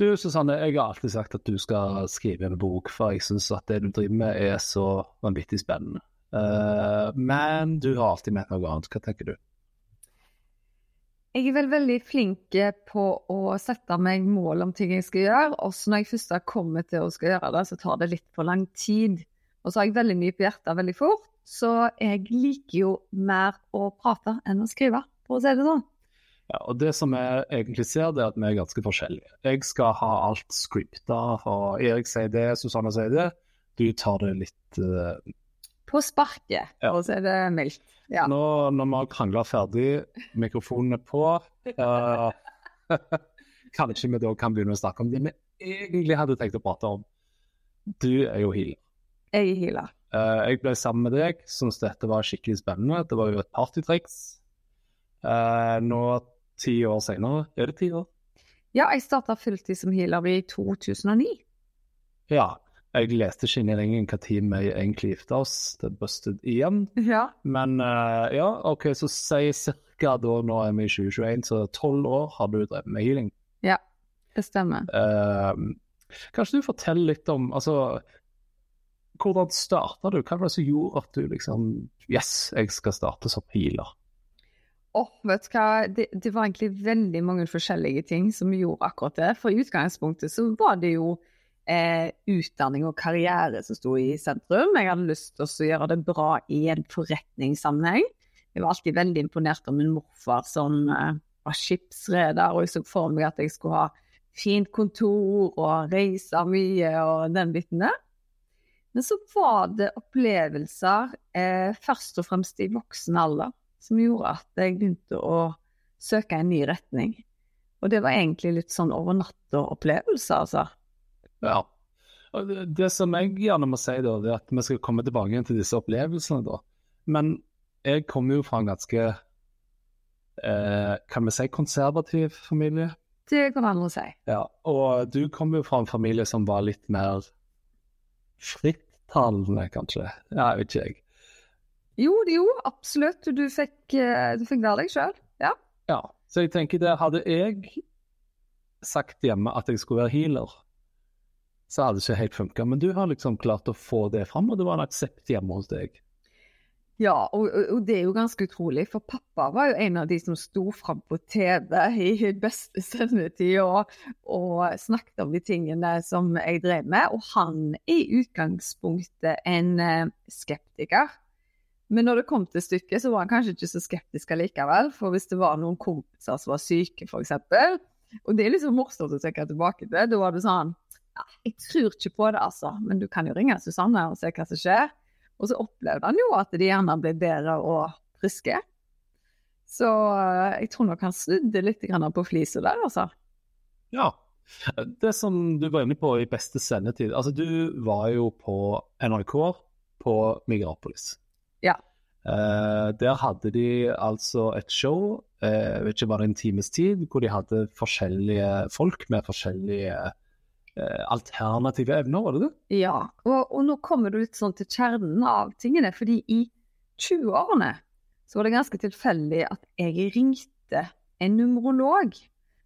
Du Susanne, jeg har alltid sagt at du skal skrive en bok, for jeg syns at det du driver med er så vanvittig spennende. Uh, men du har alltid ment noe annet. Hva tenker du? Jeg er vel veldig flink på å sette meg mål om ting jeg skal gjøre. Også når jeg først har kommet til å skal gjøre det, så tar det litt for lang tid. Og så har jeg veldig mye på hjertet veldig fort, så jeg liker jo mer å prate enn å skrive, for å si det sånn. Ja, og Det som jeg egentlig ser, det er at vi er ganske forskjellige. Jeg skal ha alt scripta, og Erik sier det, Susanne sier det. Du tar det litt uh... På sparket, Ja. og så er det mildt. Ja. Nå når vi har krangla ferdig, mikrofonen er på uh, Kanskje vi da kan begynne å snakke om det vi egentlig hadde tenkt å prate om. Du er jo healer. Jeg er healer. Uh, jeg ble sammen med deg, syntes dette var skikkelig spennende. Det var jo et partytriks. Uh, nå, ti år senere, er det ti år? Ja, jeg starta fulltid som healer i 2009. Ja. Jeg leste ikke inn i ringen hva tid vi egentlig gifta oss. Det busted igjen. Ja. Men uh, ja, OK, så si cirka da, nå er vi i 2021, så tolv år har du drevet med healing. ja, det stemmer. Uh, kanskje du forteller litt om altså, hvordan starta du? Hva var det som gjorde at du liksom Yes, jeg skal starte som healer. Åh, vet du hva, det, det var egentlig veldig mange forskjellige ting som gjorde akkurat det. For i utgangspunktet så var det jo eh, utdanning og karriere som sto i sentrum. Jeg hadde lyst til å gjøre det bra i en forretningssammenheng. Jeg var alltid veldig imponert av min morfar som eh, var skipsreder, og jeg så for meg at jeg skulle ha fint kontor og reise mye og den biten der. Men så var det opplevelser, eh, først og fremst i voksen alder, som gjorde at jeg begynte å søke en ny retning. Og det var egentlig litt sånn over natta-opplevelse, altså. Ja. Og det, som jeg gjerne må si, da, det er at vi skal komme tilbake til disse opplevelsene, da. Men jeg kommer jo fra en ganske eh, kan vi si konservativ familie. Det kan andre si. Ja, og du kommer jo fra en familie som var litt mer frittalende, kanskje. Ja, jeg vet ikke jeg. Jo, jo, absolutt. Du fikk, eh, du fikk være deg sjøl. Ja. Ja, så jeg tenker det, hadde jeg sagt hjemme at jeg skulle være healer, så hadde det ikke helt funka. Men du har liksom klart å få det fram, og det var en aksept hjemme hos deg. Ja, og, og, det er jo ganske utrolig, for pappa var jo en av de som sto fram på TV i beste sendetid og, og snakket om de tingene som jeg drev med, og han er i utgangspunktet en eh, skeptiker. Men når det kom til stykket, så var han kanskje ikke så skeptisk allikevel. For hvis det var noen kompiser som var syke, f.eks., og det er liksom morsomt å tenke tilbake til, da var det sånn ja, Jeg tror ikke på det, altså, men du kan jo ringe Susanne og se hva som skjer. Og så opplevde han jo at de gjerne ble bedre og friske. Så eh, jeg tror nok han snudde litt på flisa der, altså. Ja. Det som du var inne på i beste sendetid Altså, du var jo på NRK på Migrapolis. Ja. Uh, der hadde de altså et show, eh, jeg vet ikke, var det en times tid, hvor de hadde forskjellige folk med forskjellige uh, alternative evner, var det det? Ja, og, og nå kommer du litt sånn til kjernen av tingene, fordi i 20-årene så var det ganske tilfeldig at jeg ringte en numerolog.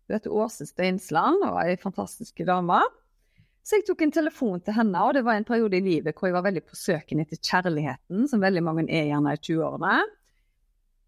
Hun heter Åse Steinsland og er ei fantastisk dame. Så jeg tok en telefon til henne, og det var en periode i livet hvor jeg var veldig på søken etter kjærligheten, som veldig mange er gjerne i 20-årene.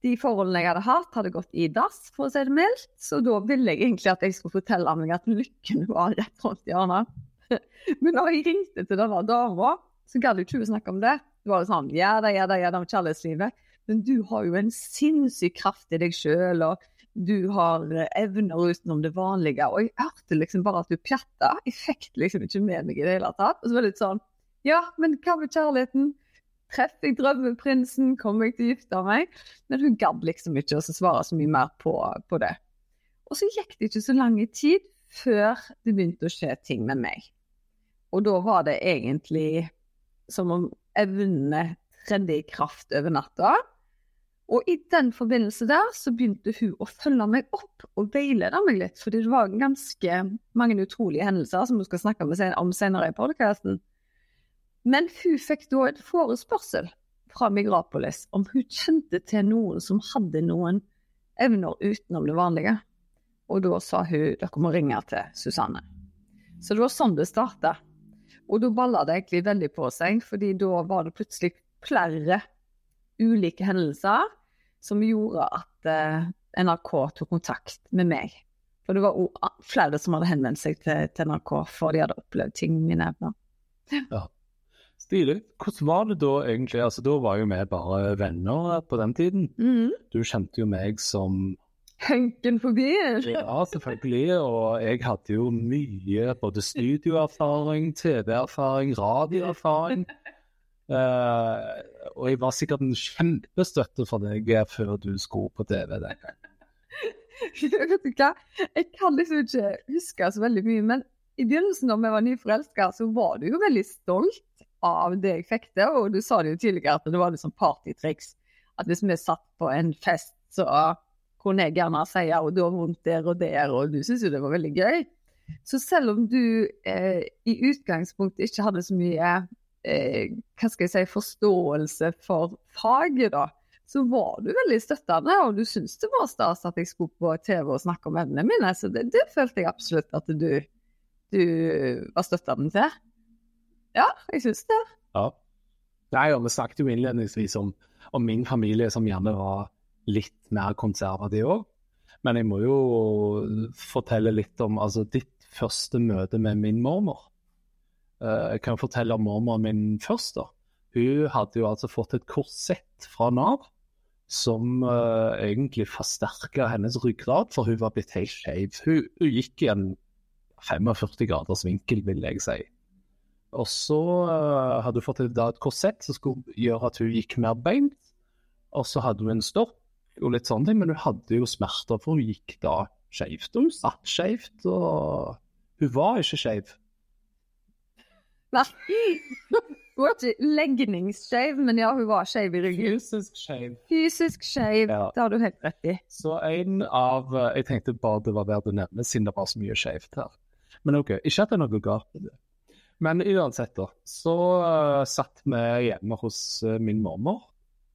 De forholdene jeg hadde hatt, hadde gått i dass, for å si det mildt. Så da ville jeg egentlig at jeg skulle fortelle meg at lykken var rett rundt hjørnet. Men når jeg ringte til denne dama, så gadd hun ikke å snakke om det. Det var jo sånn ja da, ja da, ja da, om kjærlighetslivet. Men du har jo en sinnssyk kraft i deg sjøl, og du har eh, evner utenom det vanlige. Og jeg hørte liksom bare at du pjatta. Jeg fikk liksom ikke med meg i det hele tatt. Og så var det litt sånn Ja, men hva med kjærligheten? Treffer jeg drømmeprinsen? Kommer jeg til å gifte meg? Men hun gadd liksom ikke å svare så mye mer på, på det. Og så gikk det ikke så lang tid før det begynte å skje ting med meg. Og da var det egentlig som om evnene tredde i kraft over natta. Og i den forbindelse der så begynte hun å følge meg opp og veilede meg litt, fordi det var ganske mange utrolige hendelser som hun skal snakke om senere i podkasten. Men hun fikk da et forespørsel fra Migrapolis om hun kjente til noen som hadde noen evner utenom det vanlige. Og da sa hun dere må ringe til Susanne. Så det var sånn det starta. Og da balla det egentlig veldig på seg, fordi da var det plutselig flere ulike hendelser som gjorde at eh, NRK tok kontakt med meg. For det var flere som hadde henvendt seg til, til NRK, for de hadde opplevd ting mine evner. Ja. Stilig. Hvordan var det da egentlig? Altså, Da var jo vi bare venner på den tiden. Mm. Du kjente jo meg som Henken forbi. Ja, selvfølgelig. Og jeg hadde jo mye både studioerfaring, TV-erfaring, radioerfaring. Eh, og jeg var sikkert en kjempestøtte for deg før du skulle på TV. Vet du hva, jeg kan liksom ikke huske så veldig mye, men i begynnelsen da vi var nyforelska, så var du jo veldig stolt av det jeg fikk til, og du sa det jo tidligere at det var liksom partytriks. At hvis vi satt på en fest, så kunne jeg gjerne si ja, og du har vondt der og der, og du syntes jo det var veldig gøy. Så selv om du eh, i utgangspunktet ikke hadde så mye eh, hva skal jeg si, forståelse for faget, da, så var du veldig støttende, og du syntes det var stas at jeg skulle på TV og snakke om evnene mine. Så det, det følte jeg absolutt at du, du var støttende til. Ja, jeg syns det. Ja. Nei, og vi snakket jo innledningsvis om, om min familie som gjerne var litt mer konservativ òg. Men jeg må jo fortelle litt om altså, ditt første møte med min mormor. Uh, jeg kan fortelle om mormoren min først. da. Hun hadde jo altså fått et korsett fra Nav som uh, egentlig forsterka hennes ryggrad, for hun var blitt helt skeiv. Hun, hun, gikk i en 45 graders vinkel, vil jeg si. Og så uh, hadde hun fått et, et korsett som skulle gjøre at hun gikk mer beint. Og så hadde hun en stopp og litt sånne ting, men hun hadde jo smerter, for hun gikk da skeivt. Og hun satt skeivt, og hun var ikke skeiv. Nei. Hun var ikke legningsskeiv, men ja, hun var skeiv i ryggen. Fysisk skeiv. Fysisk skeiv, Ja. det har du helt rett i. Så en av Jeg tenkte bare det var verdt å nevne, siden det var så mye skeivt her. Men OK, ikke at det er noe galt med det. Men uansett, da. Så uh, satt vi hjemme hos uh, min mormor,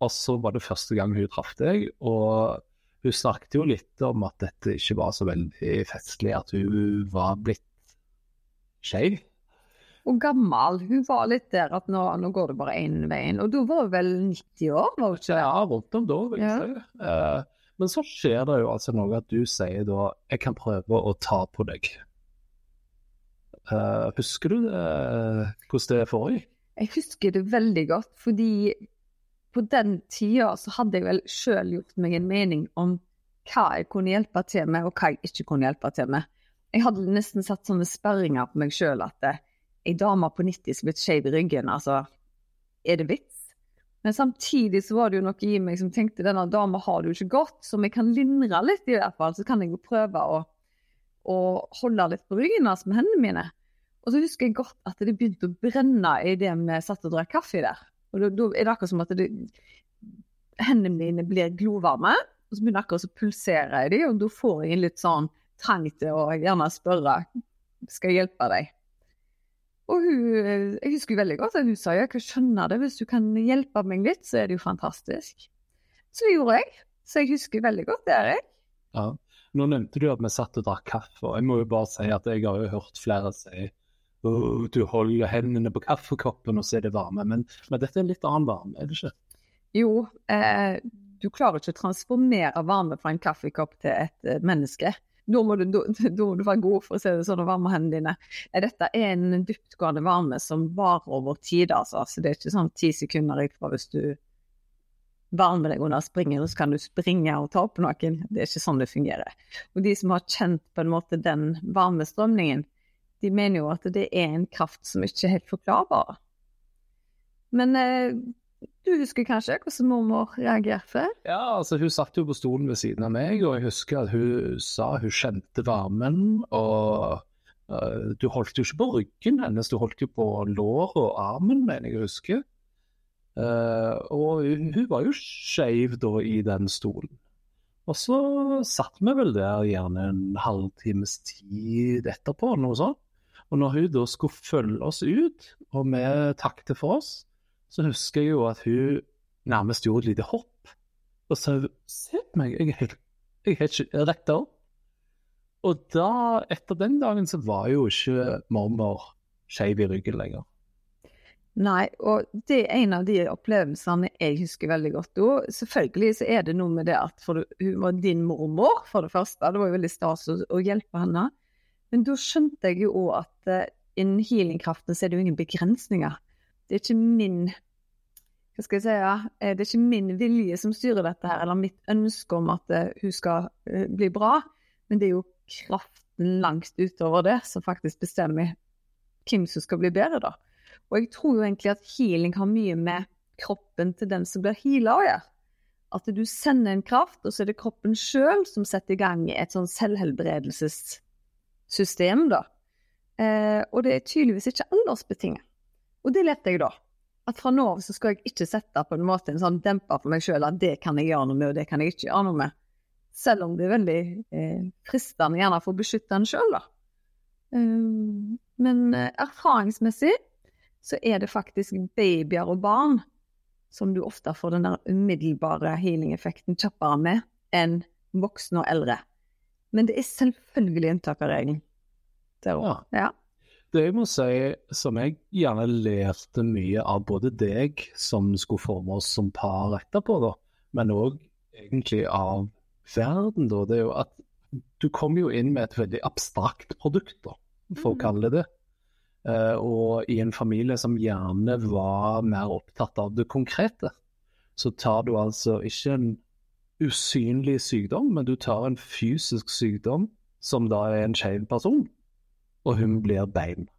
og så var det første gang hun traff deg. Og hun snakket jo litt om at dette ikke var så veldig festlig, at hun var blitt skeiv. Og gammel. Hun var litt der at nå, nå går det bare én veien. Og da var hun vel 90 år, var hun ikke det? Ja, rundt om da, vil jeg Ja. si. Uh, men så skjer det jo altså noe at du sier da Jeg kan prøve å ta på deg. Uh, husker du det, hvordan det foregikk? Jeg husker det veldig godt, fordi på den tida så hadde jeg vel sjøl gjort meg en mening om hva jeg kunne hjelpe til med, og hva jeg ikke kunne hjelpe til med. Jeg hadde nesten satt sånne sperringer på meg sjøl at eh, ei dame på 90 som er blitt skeiv i ryggen, altså, er det vits? Men samtidig så var det jo noe i meg som tenkte denne dama har det jo ikke godt, så jeg kan lindre litt i hvert fall, så kan jeg jo prøve å, å holde litt på ryggen hans med hendene mine. Og så husker jeg godt at det begynte å brenne i det vi satt og drakk kaffe der. Og da er det akkurat som at det, hendene mine blir glovarme, og så begynner jeg akkurat å pulsere i dem, og da får jeg en litt sånn trang til å gjerne spørre skal jeg hjelpe deg. Og hun, jeg husker veldig godt at hun sa jeg kan skjønne det, hvis du kan hjelpe meg litt, så er det jo fantastisk. Så det gjorde jeg. Så jeg husker veldig godt det, Erik. Ja. Nå nevnte du at vi satt og drakk kaffe, og jeg må jo bare si at jeg har jo hørt flere si «Åh, du holder hendene på kaffekoppen, og så er det varme. Men, men dette er en litt annen varme, er det ikke? Jo, eh, du klarer ikke å transformere varme fra en kaffekopp til et eh, menneske. Da må, du, da, du være god for å se det sånn og varme hendene dine. Eh, Dette er en dyptgående varme som varer over tid, altså. Så det er ikke sånn ti sekunder ifra hvis du varmer deg under springen, så kan du springe og ta opp noen. Det er ikke sånn det fungerer. Og de som har kjent på en måte den varmestrømningen, de mener jo at det er en kraft som ikke er helt forklarbar. Men eh, Du husker kanskje hvordan mormor reagerte? Ja, altså hun satt jo på stolen ved siden av meg, og jeg husker at hun sa hun kjente varmen. Og uh, du holdt jo ikke på ryggen hennes, du holdt jo på låret og armen, mener jeg å huske. Uh, og hun, hun var jo skeiv da i den stolen. Og så satt vi vel der gjerne en halvtimes tid etterpå, noe sånt. Og når hun da skulle følge oss ut, og vi takket for oss, så husker jeg jo at hun nærmest gjorde et lite hopp. Og sa se på meg, jeg er helt, jeg er helt rett opp. Og da, etter den dagen, så var jo ikke mormor skeiv i ryggen lenger. Nei, og det er en av de opplevelsene jeg husker veldig godt. Og selvfølgelig så er det noe med det at for hun var din mormor, for det første. Det var jo veldig stas å, å hjelpe henne. Men da skjønte jeg jo òg at uh, innen healingkraften så er det jo ingen begrensninger. Det er ikke min hva skal jeg si, ja, eh, det er ikke min vilje som styrer dette her, eller mitt ønske om at uh, hun skal uh, bli bra, men det er jo kraften langt utover det som faktisk bestemmer hvem som skal bli bedre, da. Og jeg tror jo egentlig at healing har mye med kroppen til den som blir heala å gjøre. At du sender en kraft, og så er det kroppen sjøl som setter i gang et sånn selvhelbredelsessystem, da. Eh, og det er tydeligvis ikke aldersbetinget. Og det lærte jeg da. At fra nå av så skal jeg ikke sette på en måte en sånn demper for meg sjøl at det kan jeg gjøre noe med, og det kan jeg ikke gjøre noe med. Selv om det er veldig eh, fristende gjerne for å beskytte en sjøl, da. Um, men eh, erfaringsmessig så er det faktisk babyer og barn som du ofte får den der umiddelbare healing-effekten kjappere med enn voksne og eldre. Men det er selvfølgelig unntak av regelen. Ja. ja. Det jeg må si, som jeg gjerne lærte mye av både deg, som skulle forme oss som par etterpå, da, men òg egentlig av verden, da, det er jo at du kommer jo inn med et veldig abstrakt produkt, da, for å mm. kalle det det. Uh, og i en familie som gjerne var mer opptatt av det konkrete, så tar du altså ikke en usynlig sykdom, men du tar en fysisk sykdom som da er en skeiv person, og hun blir bein.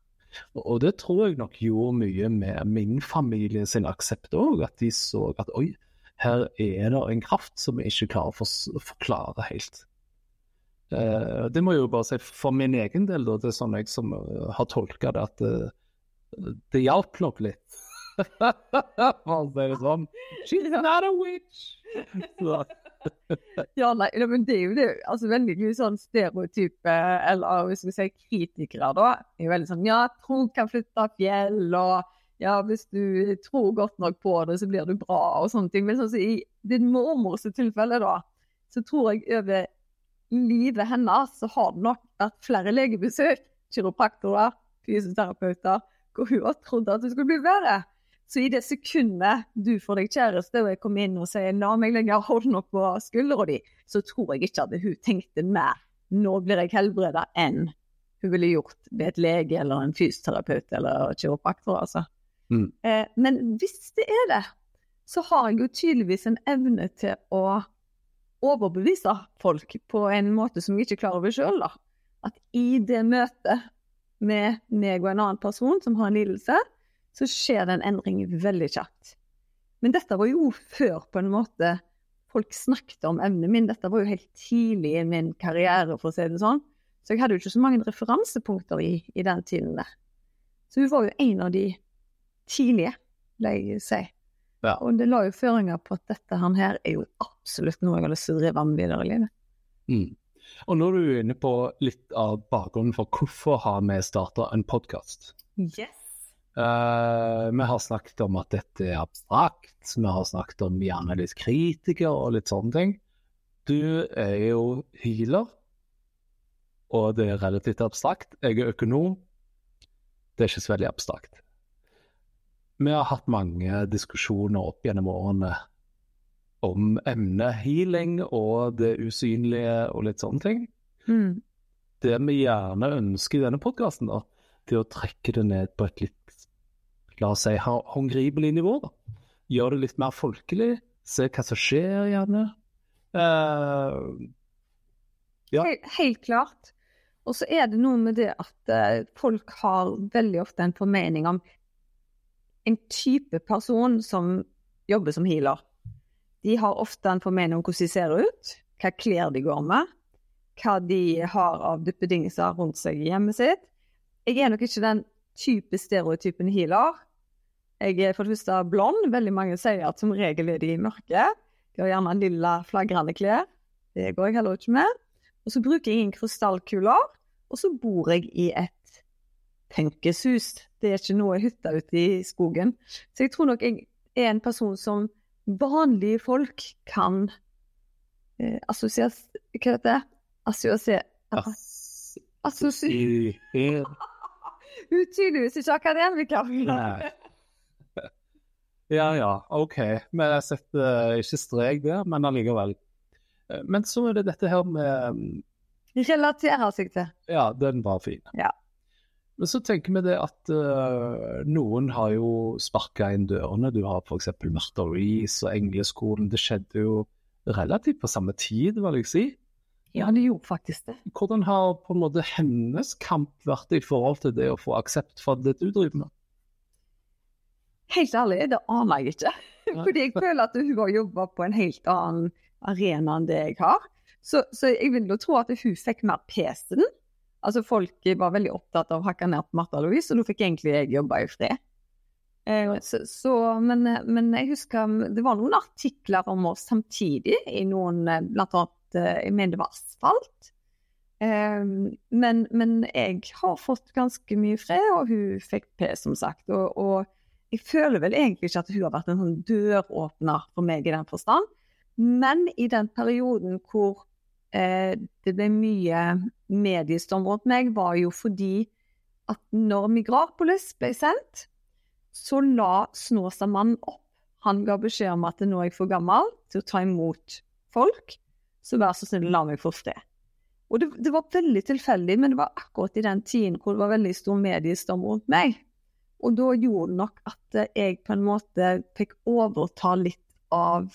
Og det tror jeg nok gjorde mye med min familie sin aksept òg, at de så at oi, her er det en kraft som vi ikke klarer å forklare helt. Uh, det må jeg jo bare si for min egen del, da, det er sånn jeg som uh, har tolka det, at uh, det hjalp nok litt. For å si det sånn. She's not a witch! Ja, nei, men det er jo det, altså veldig mye sånn stereotype, eller hvis vi sier kritikere, da. er jo veldig sånn ja, tro kan flytte fjell, og ja, hvis du tror godt nok på det, så blir du bra, og sånne ting. Men sånn, så i din mormors tilfelle, da, så tror jeg over livet hennes så har det nok vært flere legebesøk, kiropraktorer, fysioterapeuter, hvor hun har trodd at hun skulle bli bedre. Så i det sekundet du får deg kjæreste og jeg kommer inn og sier 'la meg legge hånda på skuldra di', så tror jeg ikke at hun tenkte mer 'nå blir jeg helbreda' enn hun ville gjort ved et lege eller en fysioterapeut eller kiropraktor. altså. Mm. Eh, men hvis det er det, så har jeg jo tydeligvis en evne til å overbevise folk på en måte som jeg ikke klarer over sjøl. At i det møtet med meg og en annen person som har en lidelse, så skjer det en endring veldig kjapt. Men dette var jo før på en måte folk snakket om evnen min. Dette var jo helt tidlig i min karriere, for å si det sånn. Så jeg hadde jo ikke så mange referansepunkter i, i den tiden der. Så hun var jo en av de tidlige, vil jeg si. Ja. Og det la jo føringer på at dette her er jo absolutt noe jeg har lyst til å drive med videre i livet. Mm. Og nå er du inne på litt av bakgrunnen for hvorfor har vi starta en podkast. Yes. Uh, vi har snakket om at dette er abstrakt, vi har snakket om gjerne litt kritiker og litt sånne ting. Du er jo healer, og det er relativt abstrakt. Jeg er økonom. Det er ikke så veldig abstrakt. Vi har hatt mange diskusjoner opp gjennom årene om emnet healing og det usynlige og litt sånne ting. Mm. Det vi gjerne ønsker i denne podkasten, det er å trekke det ned på et litt, la oss si, håndgripelig nivå. da. Gjør det litt mer folkelig. Se hva som skjer, gjerne. Uh, ja. helt, klart. Og så er det noe med det at uh, folk har veldig ofte en formening om en type person som jobber som healer. De har ofte en formening om hvordan de ser ut, hva klær de går med, hva de har av duppedingser rundt seg i hjemmet sitt. Jeg er nok ikke den type stereotypen healer. Jeg er for det første blond. Veldig mange sier at som regel er de mørke. De har gjerne lilla, flagrende klær. Det går jeg heller ikke med. Og så bruker jeg ingen krystallkuler. Og så bor jeg i et tenkeshus. Det er ikke noe hytte ute i skogen. Så jeg tror nok jeg er en person som vanlige folk kan eh, assosieres Hva heter det? Assosiere Assosiere Hun tydeligvis ikke akademiker. Ja ja, OK. Men jeg setter ikke strek der, men allikevel. Eh, Men så er det dette her med mm, Relaterer seg til. Ja, den var fin. Ja. Men så tenker vi det at uh, noen har jo sparka inn dørene. Du har f.eks. Martha Reece og Engleskolen. Det skjedde jo relativt på samme tid, vil jeg si. Ja, det gjorde faktisk det. Hvordan har på en måte hennes kamp vært i forhold til det å få aksept for det du driver med? Helt ærlig, det aner jeg ikke. Fordi jeg føler at hun har jobba på en helt annen arena enn det jeg har. Så, så jeg vil jo tro at hun fikk mer pes til den. Altså Folk var veldig opptatt av å hakke ned på Martha Louise, og nå fikk egentlig jeg jobbe i fred. Eh, så, så, men, men jeg husker det var noen artikler om oss samtidig, i noen, eh, blant annet jeg mener det var Asfalt. Eh, men, men jeg har fått ganske mye fred, og hun fikk P, som sagt. Og, og jeg føler vel egentlig ikke at hun har vært en sånn døråpner for meg i den forstand. Men i den perioden hvor eh, det ble mye mediestorm rundt meg, var jo fordi at når Migrapolis ble sendt, så la Snåsamannen opp. Han ga beskjed om at nå er jeg for gammel til å ta imot folk, så vær så snill, la meg få fred. Og det, det var veldig tilfeldig, men det var akkurat i den tiden hvor det var veldig stor mediestorm rundt meg. Og da gjorde det nok at eh, jeg på en måte fikk overta litt av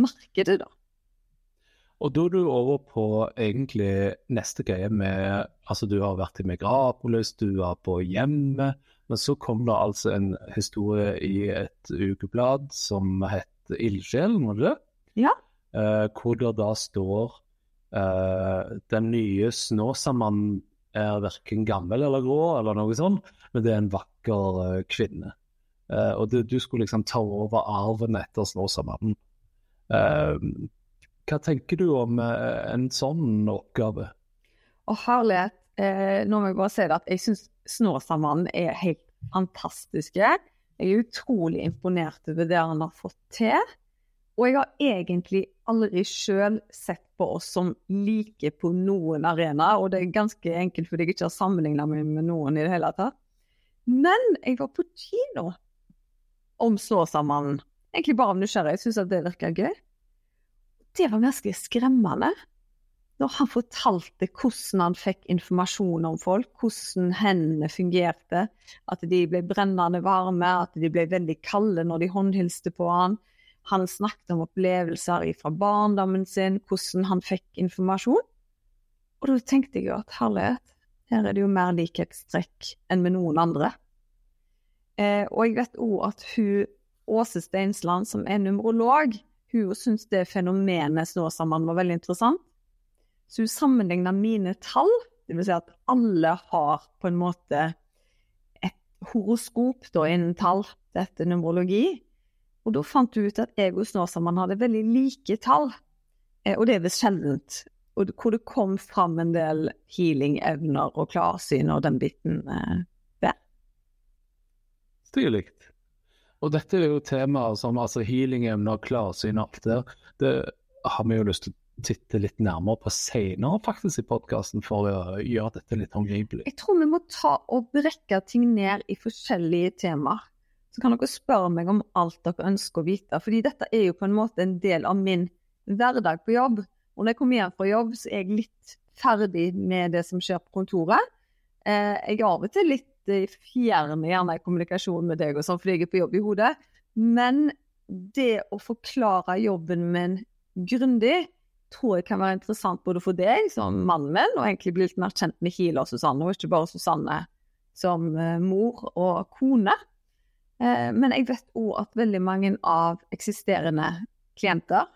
markedet, da. Og da er du over på egentlig neste greie med Altså, du har vært i Megrapolis, du var på hjemmet, men så kom det altså en historie i et ukeblad som het Ildsjelen, var det det? Ja. Eh, hvor det da står eh, Den nye Snåsamannen er verken gammel eller grå, eller noe sånt, men det er en vakker eh, kvinne. Uh, og det, du skulle liksom ta over arven etter Snåsamannen. Uh, hva tenker du om uh, en sånn oppgave? Og herlighet, eh, nå må jeg bare si det at jeg syns Snåsamannen er helt fantastisk. Jeg er utrolig imponert over det han har fått til. Og jeg har egentlig aldri sjøl sett på oss som like på noen arena, og det er ganske enkelt fordi jeg ikke har sammenligna meg med noen i det hele tatt. Men jeg var på kino om Snåsamannen. Egentlig bare av nysgjerrighet. Jeg at det virka gøy. Det var ganske skremmende. Når han fortalte hvordan han fikk informasjon om folk, hvordan hendene fungerte, at de ble brennende varme, at de ble veldig kalde når de håndhilste på han. Han snakket om opplevelser fra barndommen sin, hvordan han fikk informasjon. Og da tenkte jeg jo at herlighet, her er det jo mer likhetstrekk enn med noen andre. Eh, og jeg vet òg at hun, Åse Steinsland, som er numerolog, hun syntes det fenomenet Snåsamannen var veldig interessant. Så hun sammenligna mine tall, dvs. Si at alle har på en måte et horoskop da, innen tall, dette er numerologi. Og da fant du ut at jeg og Snåsamannen hadde veldig like tall, eh, og det er visst sjeldent. Og hvor det kom fram en del healing-evner og klarsyn og den biten eh, der. Stilig. Og dette er jo temaer som altså healing-evner, klarsyn og alt der. Det har vi jo lyst til å titte litt nærmere på senere faktisk i podkasten, for å gjøre dette litt håndgripelig. Jeg tror vi må ta og brekke ting ned i forskjellige temaer. Så kan dere spørre meg om alt dere ønsker å vite. Fordi dette er jo på en måte en del av min hverdag på jobb. Og når jeg kommer hjem fra jobb, så er jeg litt ferdig med det som skjer på kontoret. Eh, jeg er av og til litt eh, fjern gjerne i kommunikasjon med deg og sånn, fordi jeg er på jobb i hodet. Men det å forklare jobben min grundig tror jeg kan være interessant både for deg som mannen min, og egentlig bli litt mer kjent med og Susanne, og ikke bare Susanne som eh, mor og kone. Eh, men jeg vet òg at veldig mange av eksisterende klienter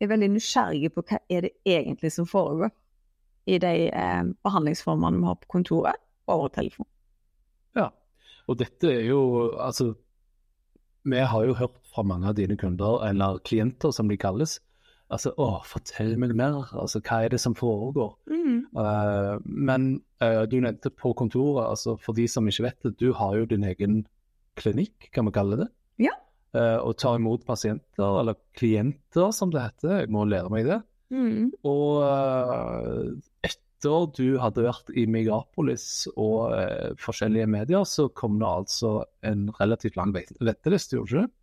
er veldig nysgjerrige på hva er det egentlig som foregår i de eh, behandlingsformene vi har på kontoret og over telefon. Ja, og dette er jo altså Vi har jo hørt fra mange av dine kunder, eller klienter som de kalles, altså å, fortell meg mer, altså hva er det som foregår? Uh, men uh, du nevnte på kontoret, altså for de som ikke vet det, du har jo din egen klinikk, kan vi kalle det? Ja. Uh, og tar imot pasienter, eller klienter som det heter, jeg må lære meg det. Mm. Og uh, etter du hadde vært i Megapolis og uh, forskjellige medier, så kom det altså en relativt lang vent- venteliste, gjorde det ikke?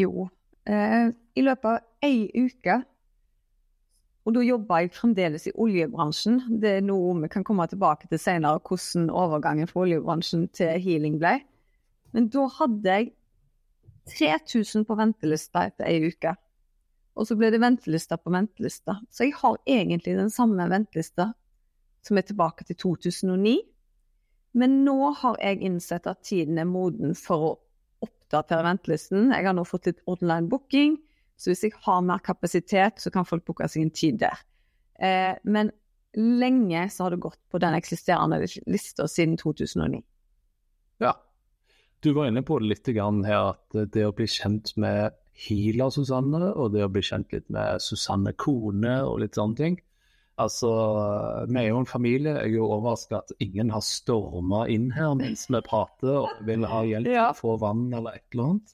Jo. Eh, I løpet av ei uke, og da jobba jeg fremdeles i oljebransjen, det er noe vi kan komme tilbake til senere, hvordan overgangen fra oljebransjen til healing ble. Men da hadde jeg 3000 på ventelista etter ei uke. Og så ble det ventelista på ventelista. Så jeg har egentlig den samme ventelista som er tilbake til 2009. Men nå har jeg innsett at tiden er moden for å oppdatere ventelisten. Jeg har nå fått litt online booking, så hvis jeg har mer kapasitet, så kan folk booke seg en tid der. Eh, men lenge så har det gått på den eksisterende lista siden 2009. Ja. Du var inne på det litt her, at det å bli kjent med healer Susanne, og det å bli kjent litt med Susanne kone og litt sånne ting. Altså, vi er jo en familie. Jeg er jo overrasket at ingen har storma inn her mens vi prater og vil ha hjelp Ja. få vann eller et eller annet.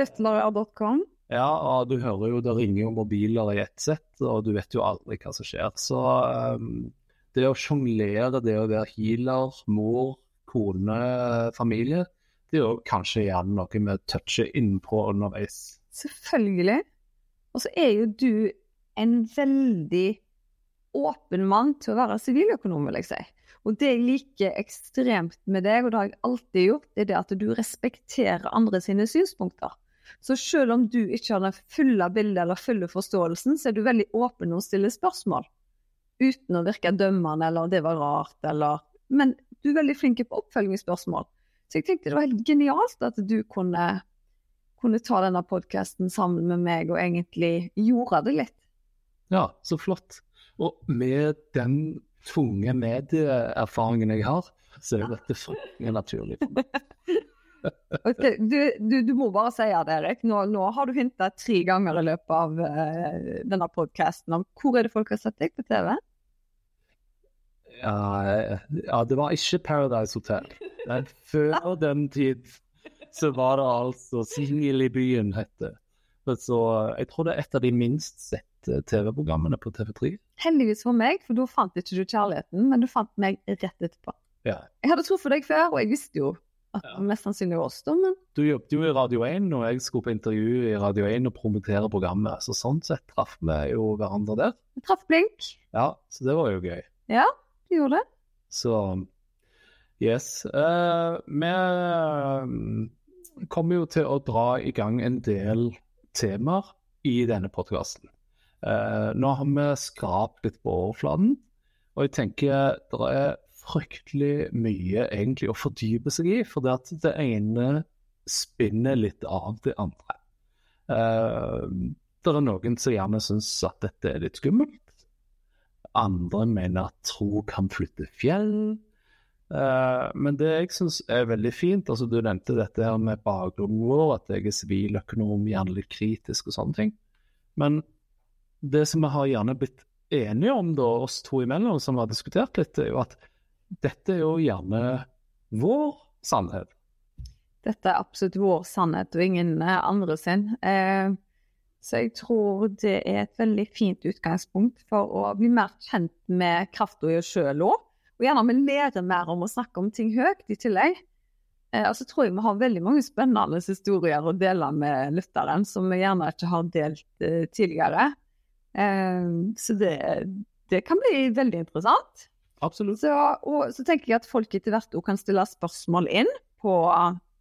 Butler.com. Ja, og du hører jo det ringer jo mobiler i ett sett, og du vet jo aldri hva som skjer. Så um, det å sjonglere, det å være healer, mor, kone, familie, det er jo kanskje gjerne noe med touchet innpå underveis. Selvfølgelig. Og så er jo du en veldig åpen mann til å være siviløkonom, vil jeg si. Og det jeg liker ekstremt med deg, og det har jeg alltid gjort, det er det at du respekterer andre sine synspunkter. Så selv om du ikke har det fulle bildet eller fulle forståelsen, så er du veldig åpen og stiller spørsmål. Uten å virke dømmende eller 'det var rart' eller Men du er veldig flink på oppfølgingsspørsmål. Så jeg tenkte det var helt genialt at du kunne, kunne ta denne podkasten sammen med meg og egentlig gjorde det litt. Ja, så flott. Og med den tunge medieerfaringen jeg har, så er dette fryktelig naturlig. for meg. Okay, du, du, du må bare si det, Erik. Nå, nå har du hinta tre ganger i løpet av uh, denne podkasten om hvor er det folk har sett deg på TV? Ja, ja, det var ikke Paradise Hotel. Men før den tid så var det altså Singel i byen, het det. Så jeg tror det er et av de minst sette TV-programmene på TV3. Heldigvis for meg, for da fant ikke du kjærligheten, men du fant meg rett etterpå. Ja. Jeg hadde truffet deg før, og jeg visste jo at Ja. mest sannsynlig oss, da, men Du jobbet jo i Radio 1, og jeg skulle på intervju i Radio 1 og promotere programmet. Så sånn sett traff vi jo hverandre der. vi traff blink. Ja, så det var jo gøy. Du gjorde det. Så yes. Uh, vi mm, kommer jo til å dra i gang en del temaer i denne podkasten. nå har vi skrapt litt på overflaten, og jeg tenker det er fryktelig mye egentlig å fordype seg i, for det at det ene spinner litt av det andre. Uh, det er noen som gjerne syns at dette er litt skummelt. Andre mener at tro kan flytte fjell. Uh, men det jeg syns er veldig fint, altså du nevnte dette her med bakgrunnen vår, at jeg er siviløkonom, gjerne litt kritisk og sånne ting. Men det som vi har gjerne blitt enige om, da, oss to imellom, som har diskutert litt, er jo at dette er jo gjerne vår sannhet. Dette er absolutt vår sannhet og ingen eh, andre sin. Eh, så jeg tror det er et veldig fint utgangspunkt for å bli mer kjent med krafta sjøl òg. Og gjerne vi lærer mer om å snakke om ting høyt i tillegg. Eh, og så tror jeg vi har veldig mange spennende historier å dele med lytteren som vi gjerne ikke har delt eh, tidligere. Eh, så det, det kan bli veldig interessant. Absolutt. Så, og så tenker jeg at folk etter hvert òg kan stille spørsmål inn på,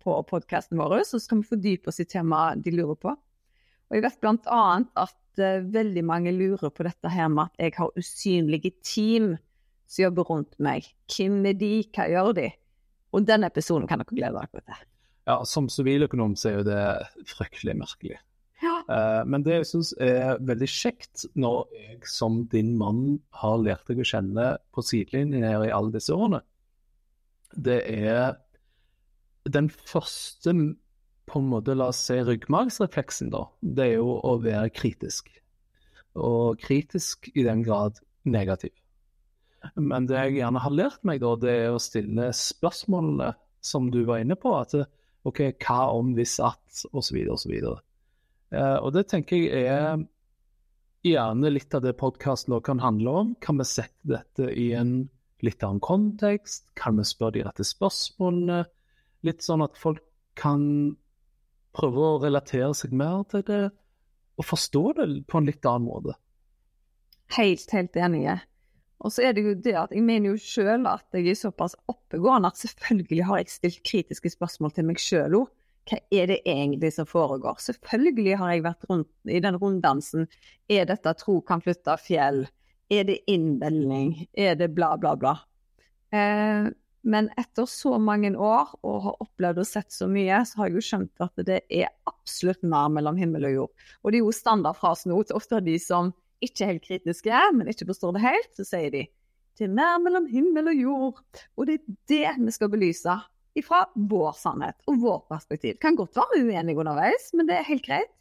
på podkasten vår, så skal vi fordype oss i temaet de lurer på. Og jeg vet annet at uh, veldig mange lurer på dette her med at jeg har usynlige team som jobber rundt meg. Hvem er de, hva gjør de? Og denne episoden kan dere glede dere til. Ja, som siviløkonom så er jo det fryktelig merkelig. Ja. Uh, men det jeg syns er veldig kjekt når jeg som din mann har lært deg å kjenne på sidelinjen her i alle disse årene, det er den første på en måte, la oss si, ryggmargsrefleksen, da. Det er jo å være kritisk. Og kritisk i den grad negativ. Men det jeg gjerne har lært meg, da, det er å stille spørsmålene som du var inne på. At OK, hva om hvis at, osv., osv. Eh, og det tenker jeg er gjerne litt av det podkasten kan handle om. Kan vi sette dette i en litt annen kontekst? Kan vi spørre de rette spørsmålene? Litt sånn at folk kan prøve å relatere seg mer til det, og forstå det på en litt annen måte. Helt, helt enige. Og så er det jo det at jeg mener jo sjøl at jeg er såpass oppegående at selvfølgelig har jeg stilt kritiske spørsmål til meg sjøl òg. Hva er det egentlig som foregår? Selvfølgelig har jeg vært rundt i den runddansen. Er dette tro kan flytte fjell? Er det innbilning? Er det bla, bla, bla? Eh, men etter så mange år og har opplevd og sett så mye, så har jeg jo skjønt at det er absolutt mer mellom himmel og jord. Og det er jo standardfrasen nå til ofte de som ikke er helt kritiske, men ikke forstår det helt, så sier de det er mer mellom himmel og jord. Og det er det vi skal belyse ifra vår sannhet og vår perspektiv. Kan godt være uenige underveis, men det er helt greit.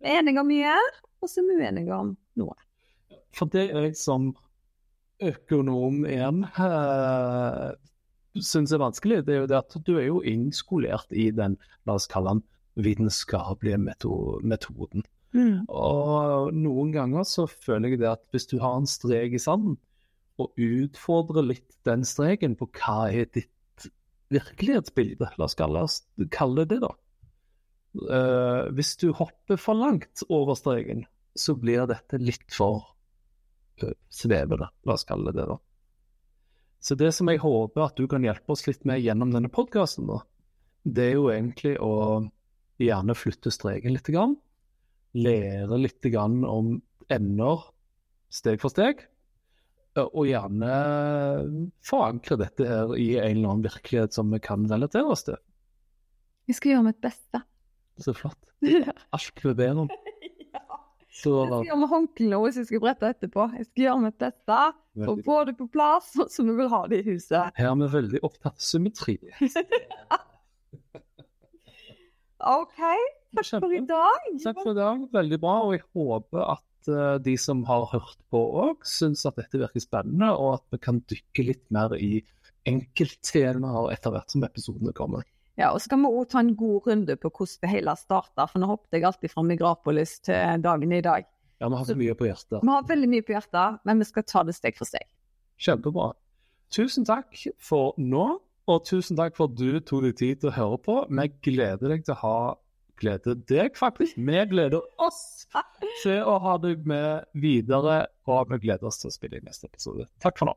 Vi er enige om mye, og så er vi uenige om noe. For det er jeg som økonom igjen uh, syns er vanskelig, det er jo det at du er jo innskolert i den, la oss kalle den, vitenskapelige metoden. Mm. Og noen ganger så føler jeg det at hvis du har en strek i sanden, og utfordrer litt den streken på hva er ditt virkelighetsbilde, la oss kalle, kalle det da. Uh, hvis du hopper for langt over streken, så blir dette litt for uh, svevende, la oss kalle det det. da. Så det som jeg håper at du kan hjelpe oss litt med gjennom denne podkasten, det er jo egentlig å gjerne flytte streken litt. Grann, lære litt grann om emner steg for steg. Og gjerne forankre dette her i en eller annen virkelighet som vi kan relatere oss til. Vi skal gjøre mitt beste. Så flott. Alt vi ber om. Så, jeg skal gjøre med håndklærne hvis jeg skal brette etterpå. Jeg skal gjøre mitt beste for å få det på plass sånn som vi vil ha det i huset. Her er vi veldig opptatt av symmetri. OK. Takk for i dag. Takk for i dag. Veldig bra. Og jeg håper at uh, de som har hørt på òg, syns at dette virker spennende, og at vi kan dykke litt mer i enkelttemaer etter hvert som episodene kommer. Ja, og så kan vi òg ta en god runde på hvordan det hele starta, for nå hoppet jeg alltid fra Migrapolis til dagen i dag. Ja, vi har så mye på hjertet. Vi har veldig mye på hjertet, men vi skal ta det steg for steg. Kjempebra. Tusen takk for nå, og tusen takk for at du tok deg tid til å høre på. Vi gleder deg til å ha glede deg, faktisk. Vi gleder oss til å ha deg med videre, og vi gleder oss til å spille i neste episode. Takk for nå.